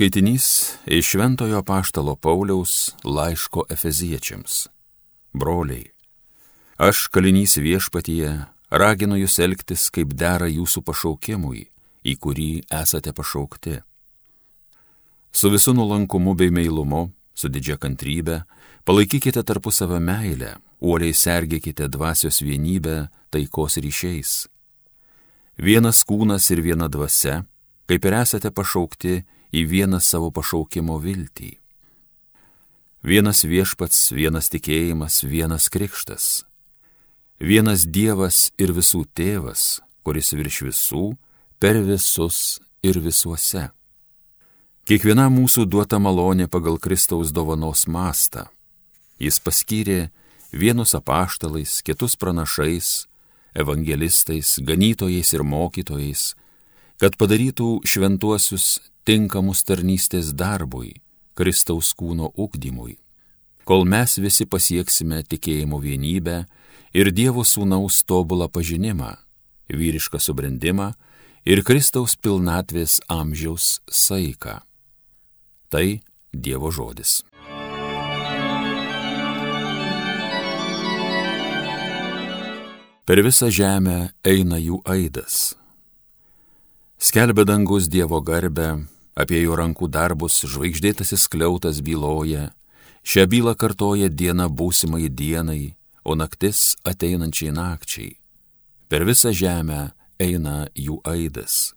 Skaitinys iš Šventojo Paštalo Pauliaus laiško Efeziečiams. Broliai, aš kalinys viešpatyje raginu jūs elgtis kaip dera jūsų pašaukimui, į kurį esate pašaukti. Su visu nuolankumu bei meilumu, su didžia kantrybė, palaikykite tarpusavę meilę, uoliai sergėkite dvasios vienybę taikos ryšiais. Vienas kūnas ir viena dvasia, kaip ir esate pašaukti, į vieną savo pašaukimo viltį. Vienas viešpats, vienas tikėjimas, vienas krikštas. Vienas Dievas ir visų tėvas, kuris virš visų, per visus ir visuose. Kiekviena mūsų duota malonė pagal Kristaus dovanos mastą. Jis paskyrė vienus apaštalais, kitus pranašais, evangelistais, ganytojais ir mokytojais, kad padarytų šventuosius tinkamus tarnystės darbui, Kristaus kūno ugdymui, kol mes visi pasieksime tikėjimo vienybę ir Dievo sūnaus tobulą pažinimą, vyrišką subrendimą ir Kristaus pilnatvės amžiaus saiką. Tai Dievo žodis. Per visą žemę eina jų aidas Skelbia dangus Dievo garbę, apie jo rankų darbus žvaigždėtasis kliautas byloja, šią bylą kartoja diena būsimai dienai, o naktis ateinančiai nakčiai. Per visą žemę eina jų aidas.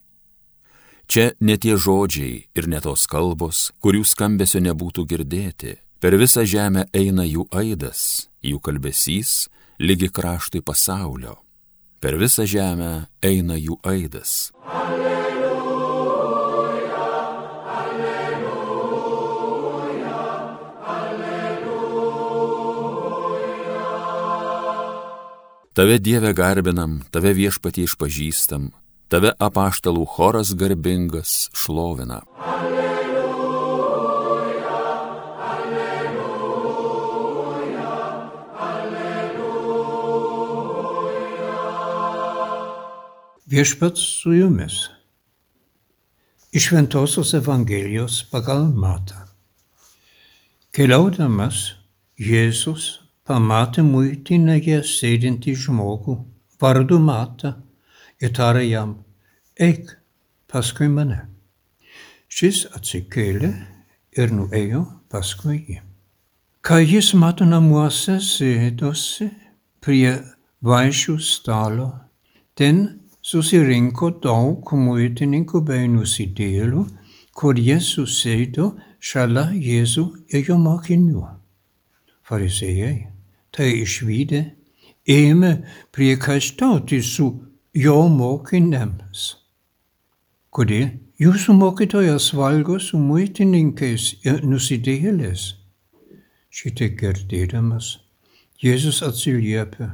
Čia ne tie žodžiai ir ne tos kalbos, kurių skambesio nebūtų girdėti. Per visą žemę eina jų aidas, jų kalbesys, lygi kraštui pasaulio. Per visą žemę eina jų aidas. Alleluja. Tave Dieve garbinam, tave viešpatį išpažįstam, tave apaštalų choras garbingas šlovina. Alleluja, Viešpats su jumis. Iš Ventosios Evangelijos pagal Matą. Keliaudamas Jėzus pamatė muitinėje sėdintį žmogų vardu Mata ir tarė jam, eik paskui mane. Šis atsikėlė ir nuėjo paskui jį. Kai jis mato namuose sėdosi prie vaišių stalo, ten susirinko daug muitininkų bei nusidėlių, kur jie susėdo šalia Jėzų ir jo mokinių. Fariziejai tai išvykę, ėmė priekaištauti su jo mokiniams. Kodėl jūsų mokytojas valgo su muitininkais ir nusidėlės? Šitiek girdėdamas, Jėzus atsiliepia,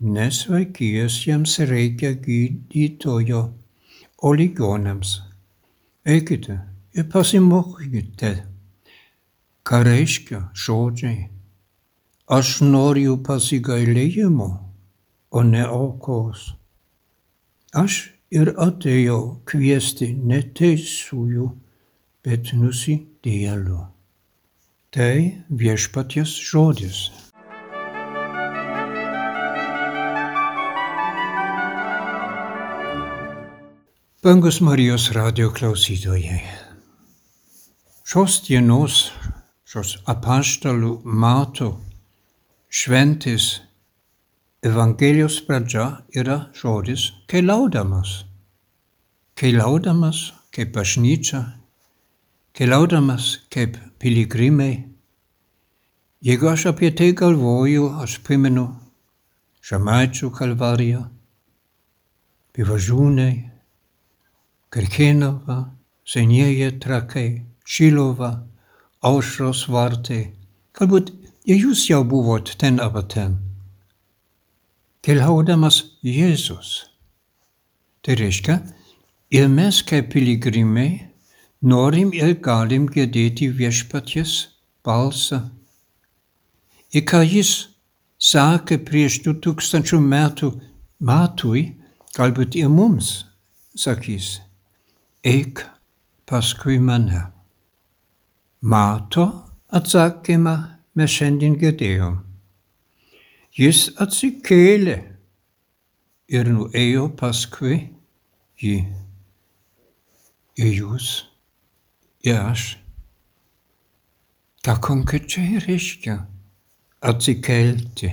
nesveikiesiems reikia gydytojo, o ligonėms. Eikite ir pasimokykite, ką reiškia žodžiai Aš noriu pasigailėjimo, o ne aukos. Aš ir atėjau kviesti ne teisųjų, bet nusidėlių. Tai viešpaties žodis. Bangus Marijos radio klausytojai. Šios dienos, šios apaštalų mato šventis Evangelijos pradžia yra žodis keliaudamas. Keliaudamas kaip bažnyčia, keliaudamas kaip piligrimai. Jeigu aš apie tai galvoju, aš primenu Žemaičių kalvariją, Pivažūnai, Kirkinova, senieji trakai, Šilova, aušros vartai, galbūt Ir jūs jau buvot ten arba ten. Keliaudamas Jėzus. Tai reiškia, ir mes kaip piligrimai norim ir galim girdėti viešpaties balsą. Ir ką jis sakė prieš du tūkstančių metų matui, galbūt ir mums sakys, eik paskui mane. Mato atsakymą mes šiandien girdėjom. Jis atsikėlė ir nuėjo paskui jį. Ir jūs, ir aš. Ką konkrečiai reiškia atsikelti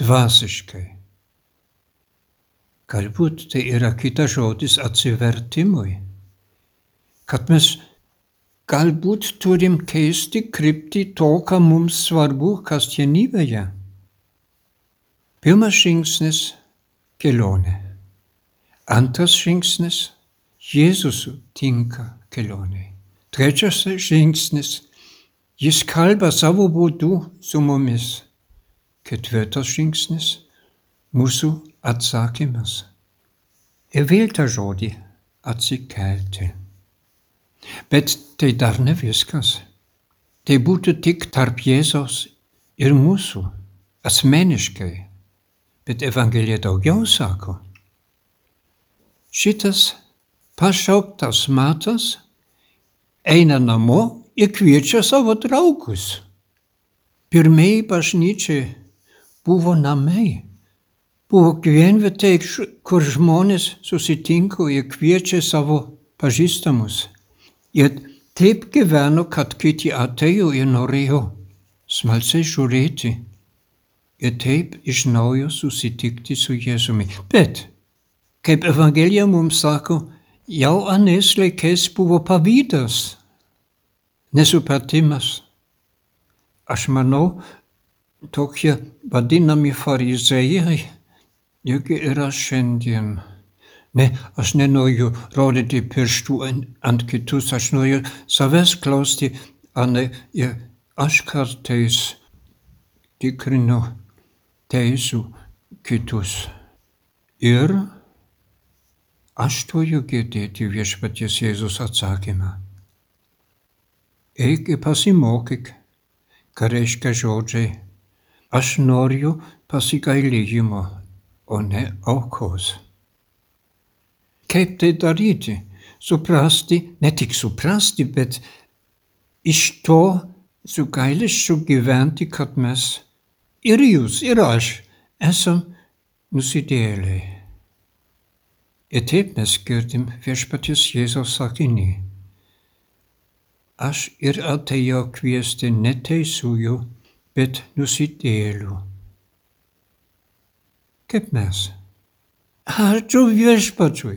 dvasiškai? Galbūt tai yra kitas žodis atsivertimui. Kad mes galbūt turim keisti kryptį to, ką mums svarbu kasdienybėje. Pirmas žingsnis - kelionė. Antras žingsnis - Jėzus tinka kelioniai. Trečias žingsnis - Jis kalba savo būdu su mumis. Ketvirtas žingsnis - mūsų atsakymas. Ir vėl tą žodį atsikelti. Bet tai dar ne viskas. Tai būtų tik tarp Jėzos ir mūsų, asmeniškai. Bet Evangelija daugiau sako. Šitas pašauktas matas eina namo ir kviečia savo draugus. Pirmieji bažnyčiai buvo namai, buvo gyvenvietė, kur žmonės susitinka ir kviečia savo pažįstamus. Jie taip gyveno, kad kiti atėjo ir norėjo smalsiai žiūrėti ir taip iš naujo susitikti su Jėzumi. Bet, kaip Evangelija mums sako, jau anais laikais buvo pavydas, nesupratimas. Aš manau, tokie vadinami farizėjai irgi yra šiandien. Ne, aš nenoriu rodyti pirštų ant kitus, aš noriu savęs klausti, ar ne, ir aš kartais tikrinu teisų kitus. Ir aš turiu girdėti viešpaties Jėzus atsakymą. Eik ir pasimokyk, ką reiškia žodžiai. Aš noriu pasigailėjimo, o ne aukos. Kaip tai daryti? Suprasti, ne tik suprasti, bet iš to su gailesčiu gyventi, kad mes ir jūs, ir aš esam nusidėliai. Ir taip mes girdim viešpaties Jėzaus sakinį. Aš ir atėjau kviesti ne teisųjų, bet nusidėlių. Kaip mes? Ačiū viešpačiui.